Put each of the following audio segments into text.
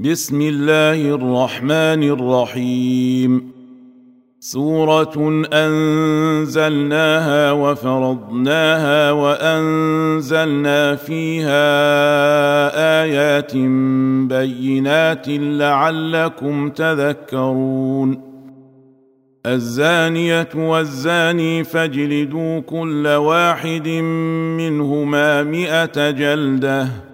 بسم الله الرحمن الرحيم. سورة أنزلناها وفرضناها وأنزلنا فيها آيات بينات لعلكم تذكرون. الزانية والزاني فاجلدوا كل واحد منهما مائه جلدة.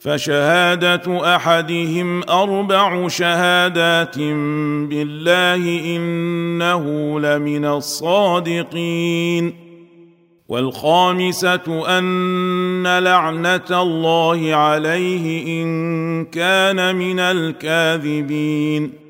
فشهادة أحدهم أربع شهادات بالله إنه لمن الصادقين. والخامسة أن لعنة الله عليه إن كان من الكاذبين.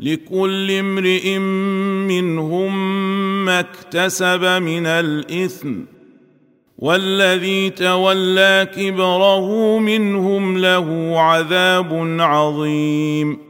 لكل امرئ منهم ما اكتسب من الإثم والذي تولى كبره منهم له عذاب عظيم.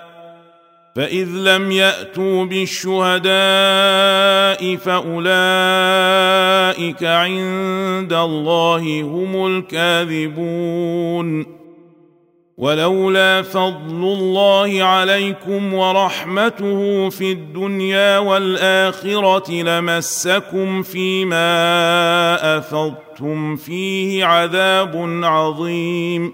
فاذ لم ياتوا بالشهداء فاولئك عند الله هم الكاذبون ولولا فضل الله عليكم ورحمته في الدنيا والاخره لمسكم فيما افضتم فيه عذاب عظيم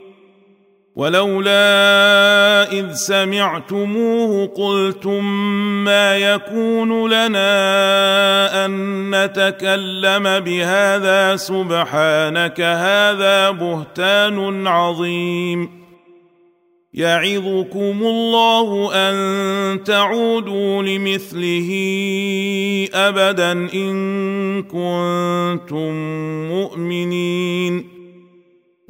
ولولا إذ سمعتموه قلتم ما يكون لنا أن نتكلم بهذا سبحانك هذا بهتان عظيم يعظكم الله أن تعودوا لمثله أبدا إن كنتم مؤمنين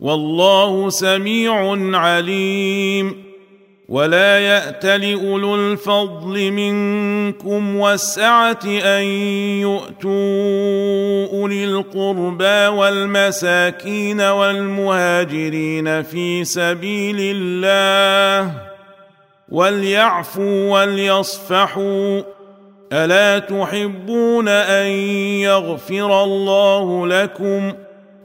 والله سميع عليم. ولا يات لاولو الفضل منكم والسعة أن يؤتوا أولي القربى والمساكين والمهاجرين في سبيل الله. وليعفوا وليصفحوا. ألا تحبون أن يغفر الله لكم؟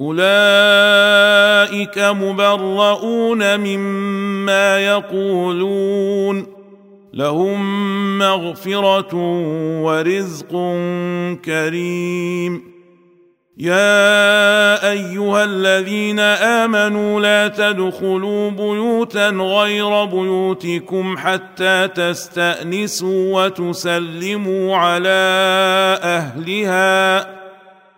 أولئك مبرؤون مما يقولون. لهم مغفرة ورزق كريم. يا أيها الذين آمنوا لا تدخلوا بيوتا غير بيوتكم حتى تستأنسوا وتسلموا على أهلها.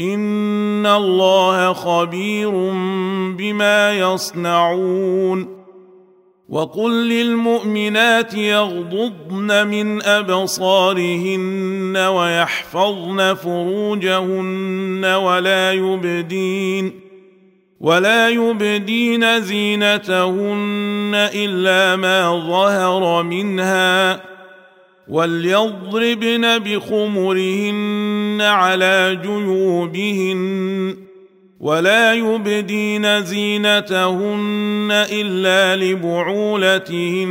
ان الله خبير بما يصنعون وقل للمؤمنات يغضضن من ابصارهن ويحفظن فروجهن ولا يبدين ولا يبدين زينتهن الا ما ظهر منها وليضربن بخمرهن على جيوبهن ولا يبدين زينتهن الا لبعولتهن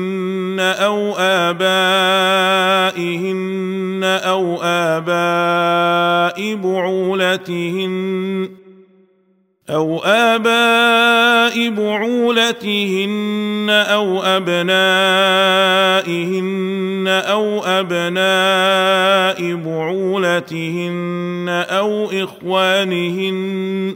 أو ابائهن أو اباء بعولتهن أو اباء بعولتهن أو ابنائهن أو ابناء بعولتهن أو اخوانهن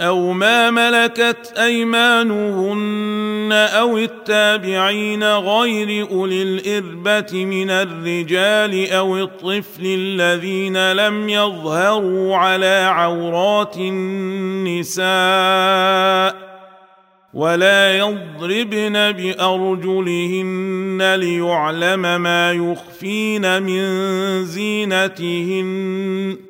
أو ما ملكت ايمانهن أو التابعين غير اولي الاربه من الرجال أو الطفل الذين لم يظهروا على عورات النساء ولا يضربن بارجلهن ليعلم ما يخفين من زينتهن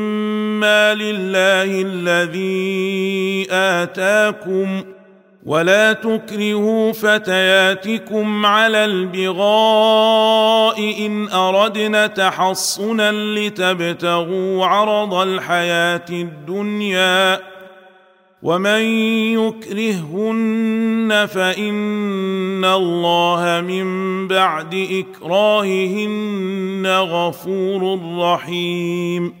مما لله الذي آتاكم ولا تكرهوا فتياتكم على البغاء إن أردنا تحصنا لتبتغوا عرض الحياة الدنيا ومن يكرههن فإن الله من بعد إكراههن غفور رحيم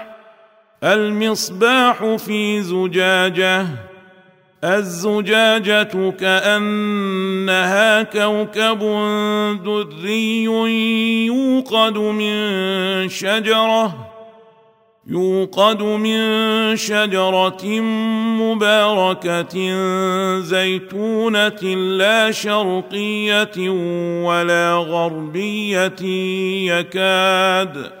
المصباح في زجاجة. الزجاجة كأنها كوكب دري يوقد من شجرة. يوقد من شجرة مباركة زيتونة لا شرقية ولا غربية يكاد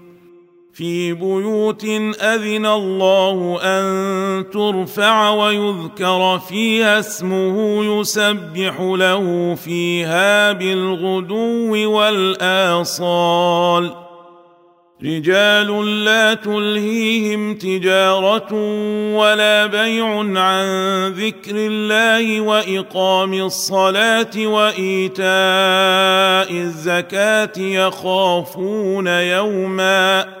في بيوت أذن الله أن ترفع ويذكر فيها اسمه يسبح له فيها بالغدو والآصال. رجال لا تلهيهم تجارة ولا بيع عن ذكر الله وإقام الصلاة وإيتاء الزكاة يخافون يوما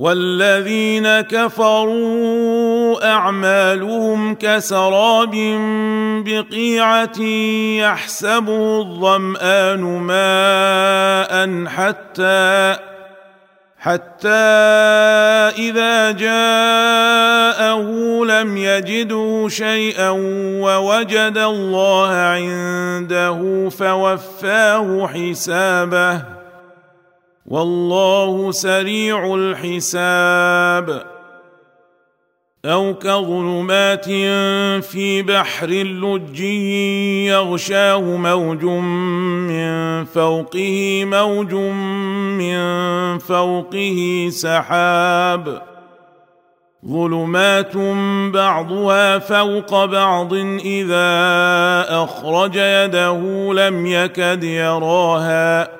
والذين كفروا أعمالهم كسراب بقيعة يحسبه الظمآن ماء حتى حتى إذا جاءه لم يجده شيئا ووجد الله عنده فوفاه حسابه والله سريع الحساب. أو كظلمات في بحر لجي يغشاه موج من فوقه موج من فوقه سحاب. ظلمات بعضها فوق بعض إذا أخرج يده لم يكد يراها.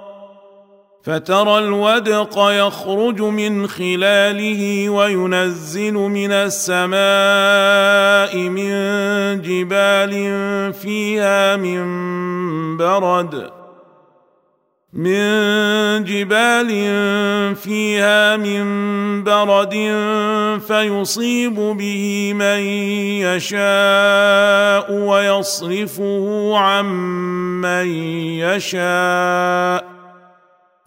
فترى الودق يخرج من خلاله وينزل من السماء من جبال فيها من برد من جبال فيها من برد فيصيب به من يشاء ويصرفه عن من يشاء.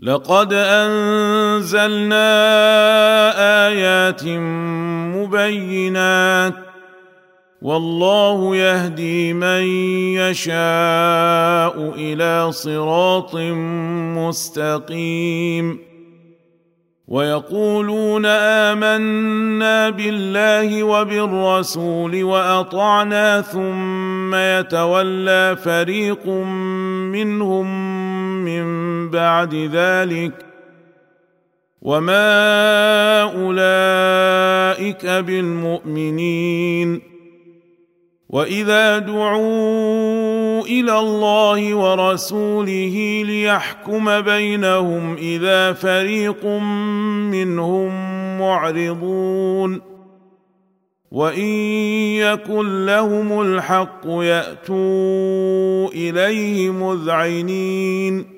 لقد أنزلنا آيات مبينات والله يهدي من يشاء إلى صراط مستقيم ويقولون آمنا بالله وبالرسول وأطعنا ثم يتولى فريق منهم من بعد ذلك وما أولئك بالمؤمنين وإذا دعوا إلى الله ورسوله ليحكم بينهم إذا فريق منهم معرضون وإن يكن لهم الحق يأتوا إليه مذعنين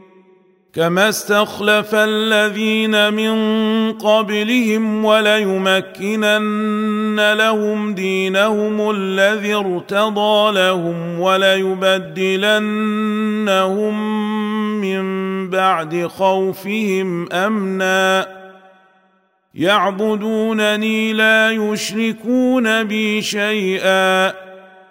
كما استخلف الذين من قبلهم وليمكنن لهم دينهم الذي ارتضى لهم وليبدلنهم من بعد خوفهم امنا يعبدونني لا يشركون بي شيئا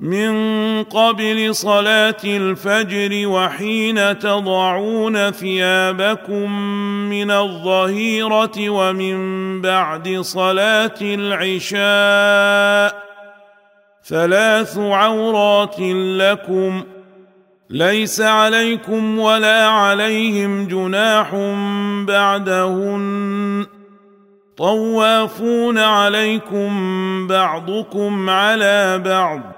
من قبل صلاة الفجر وحين تضعون ثيابكم من الظهيرة ومن بعد صلاة العشاء ثلاث عورات لكم ليس عليكم ولا عليهم جناح بعدهن طوافون عليكم بعضكم على بعض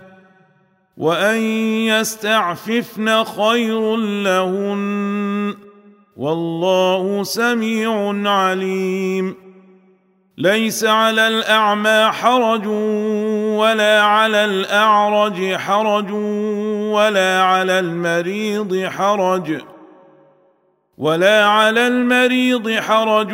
وان يستعففن خير لهن والله سميع عليم ليس على الاعمى حرج ولا على الاعرج حرج ولا على المريض حرج ولا على المريض حرج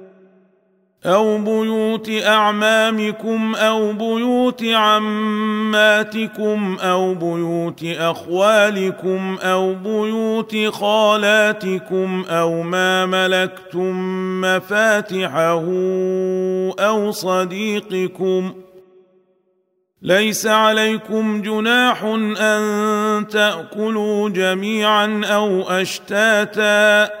أو بيوت اعمامكم أو بيوت عماتكم أو بيوت اخوالكم أو بيوت خالاتكم أو ما ملكتم مفاتحه أو صديقكم ليس عليكم جناح ان تاكلوا جميعا أو اشتاتا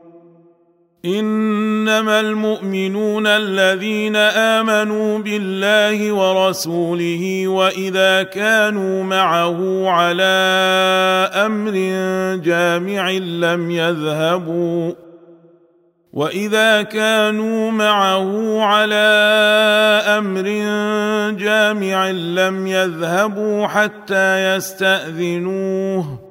إنما المؤمنون الذين آمنوا بالله ورسوله وإذا كانوا معه على أمر جامع لم يذهبوا وإذا كانوا معه على أمر جامع لم يذهبوا حتى يستأذنوه